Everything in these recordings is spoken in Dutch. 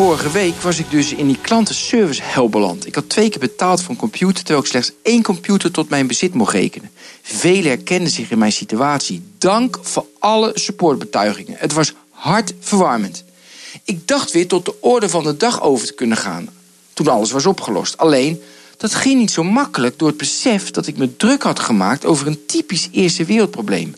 Vorige week was ik dus in die klantenservice hel beland. Ik had twee keer betaald voor een computer, terwijl ik slechts één computer tot mijn bezit mocht rekenen. Velen herkenden zich in mijn situatie. Dank voor alle supportbetuigingen. Het was hartverwarmend. Ik dacht weer tot de orde van de dag over te kunnen gaan. Toen alles was opgelost. Alleen, dat ging niet zo makkelijk door het besef dat ik me druk had gemaakt over een typisch eerste wereldprobleem.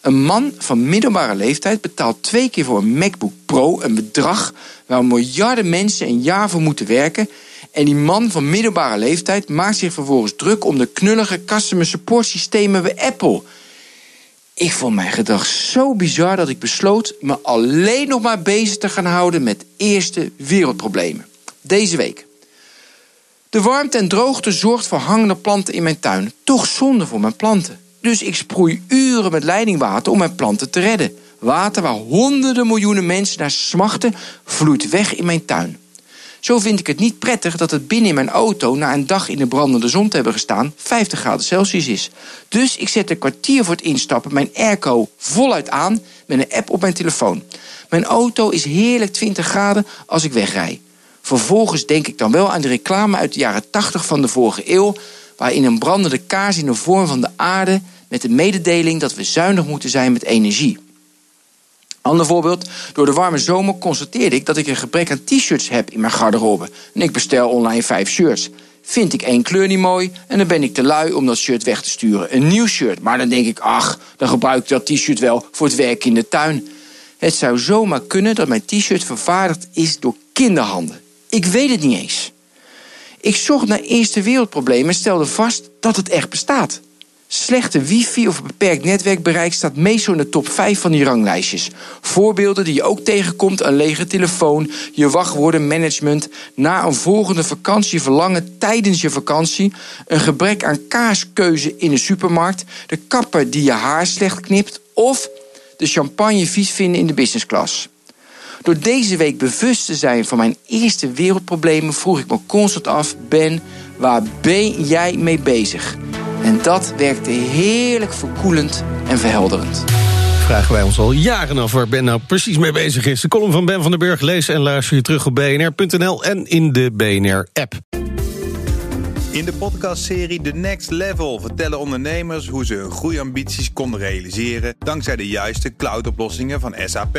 Een man van middelbare leeftijd betaalt twee keer voor een MacBook Pro een bedrag waar miljarden mensen een jaar voor moeten werken. En die man van middelbare leeftijd maakt zich vervolgens druk om de knullige customer support systemen bij Apple. Ik vond mijn gedrag zo bizar dat ik besloot me alleen nog maar bezig te gaan houden met eerste wereldproblemen. Deze week. De warmte en droogte zorgt voor hangende planten in mijn tuin. Toch zonde voor mijn planten. Dus ik sproei uren met leidingwater om mijn planten te redden. Water waar honderden miljoenen mensen naar smachten, vloeit weg in mijn tuin. Zo vind ik het niet prettig dat het binnen in mijn auto na een dag in de brandende zon te hebben gestaan 50 graden Celsius is. Dus ik zet een kwartier voor het instappen mijn airco voluit aan met een app op mijn telefoon. Mijn auto is heerlijk 20 graden als ik wegrij. Vervolgens denk ik dan wel aan de reclame uit de jaren 80 van de vorige eeuw, waarin een brandende kaars in de vorm van de aarde met de mededeling dat we zuinig moeten zijn met energie. Ander voorbeeld. Door de warme zomer constateerde ik dat ik een gebrek aan t-shirts heb in mijn garderobe. En ik bestel online vijf shirts. Vind ik één kleur niet mooi en dan ben ik te lui om dat shirt weg te sturen. Een nieuw shirt. Maar dan denk ik, ach, dan gebruik ik dat t-shirt wel voor het werk in de tuin. Het zou zomaar kunnen dat mijn t-shirt vervaardigd is door kinderhanden. Ik weet het niet eens. Ik zocht naar eerste wereldproblemen en stelde vast dat het echt bestaat. Slechte wifi of beperkt netwerkbereik staat meestal in de top 5 van die ranglijstjes. Voorbeelden die je ook tegenkomt: een lege telefoon, je wachtwoordenmanagement, na een volgende vakantie verlangen tijdens je vakantie, een gebrek aan kaaskeuze in de supermarkt, de kapper die je haar slecht knipt of de champagne vies vinden in de business class. Door deze week bewust te zijn van mijn eerste wereldproblemen vroeg ik me constant af: Ben, waar ben jij mee bezig? En dat werkte heerlijk verkoelend en verhelderend. Vragen wij ons al jaren af waar Ben nou precies mee bezig is. De column van Ben van den Burg lees en luister je terug op bnr.nl en in de BNR-app. In de podcastserie The Next Level vertellen ondernemers hoe ze hun groeiambities konden realiseren dankzij de juiste cloudoplossingen van SAP.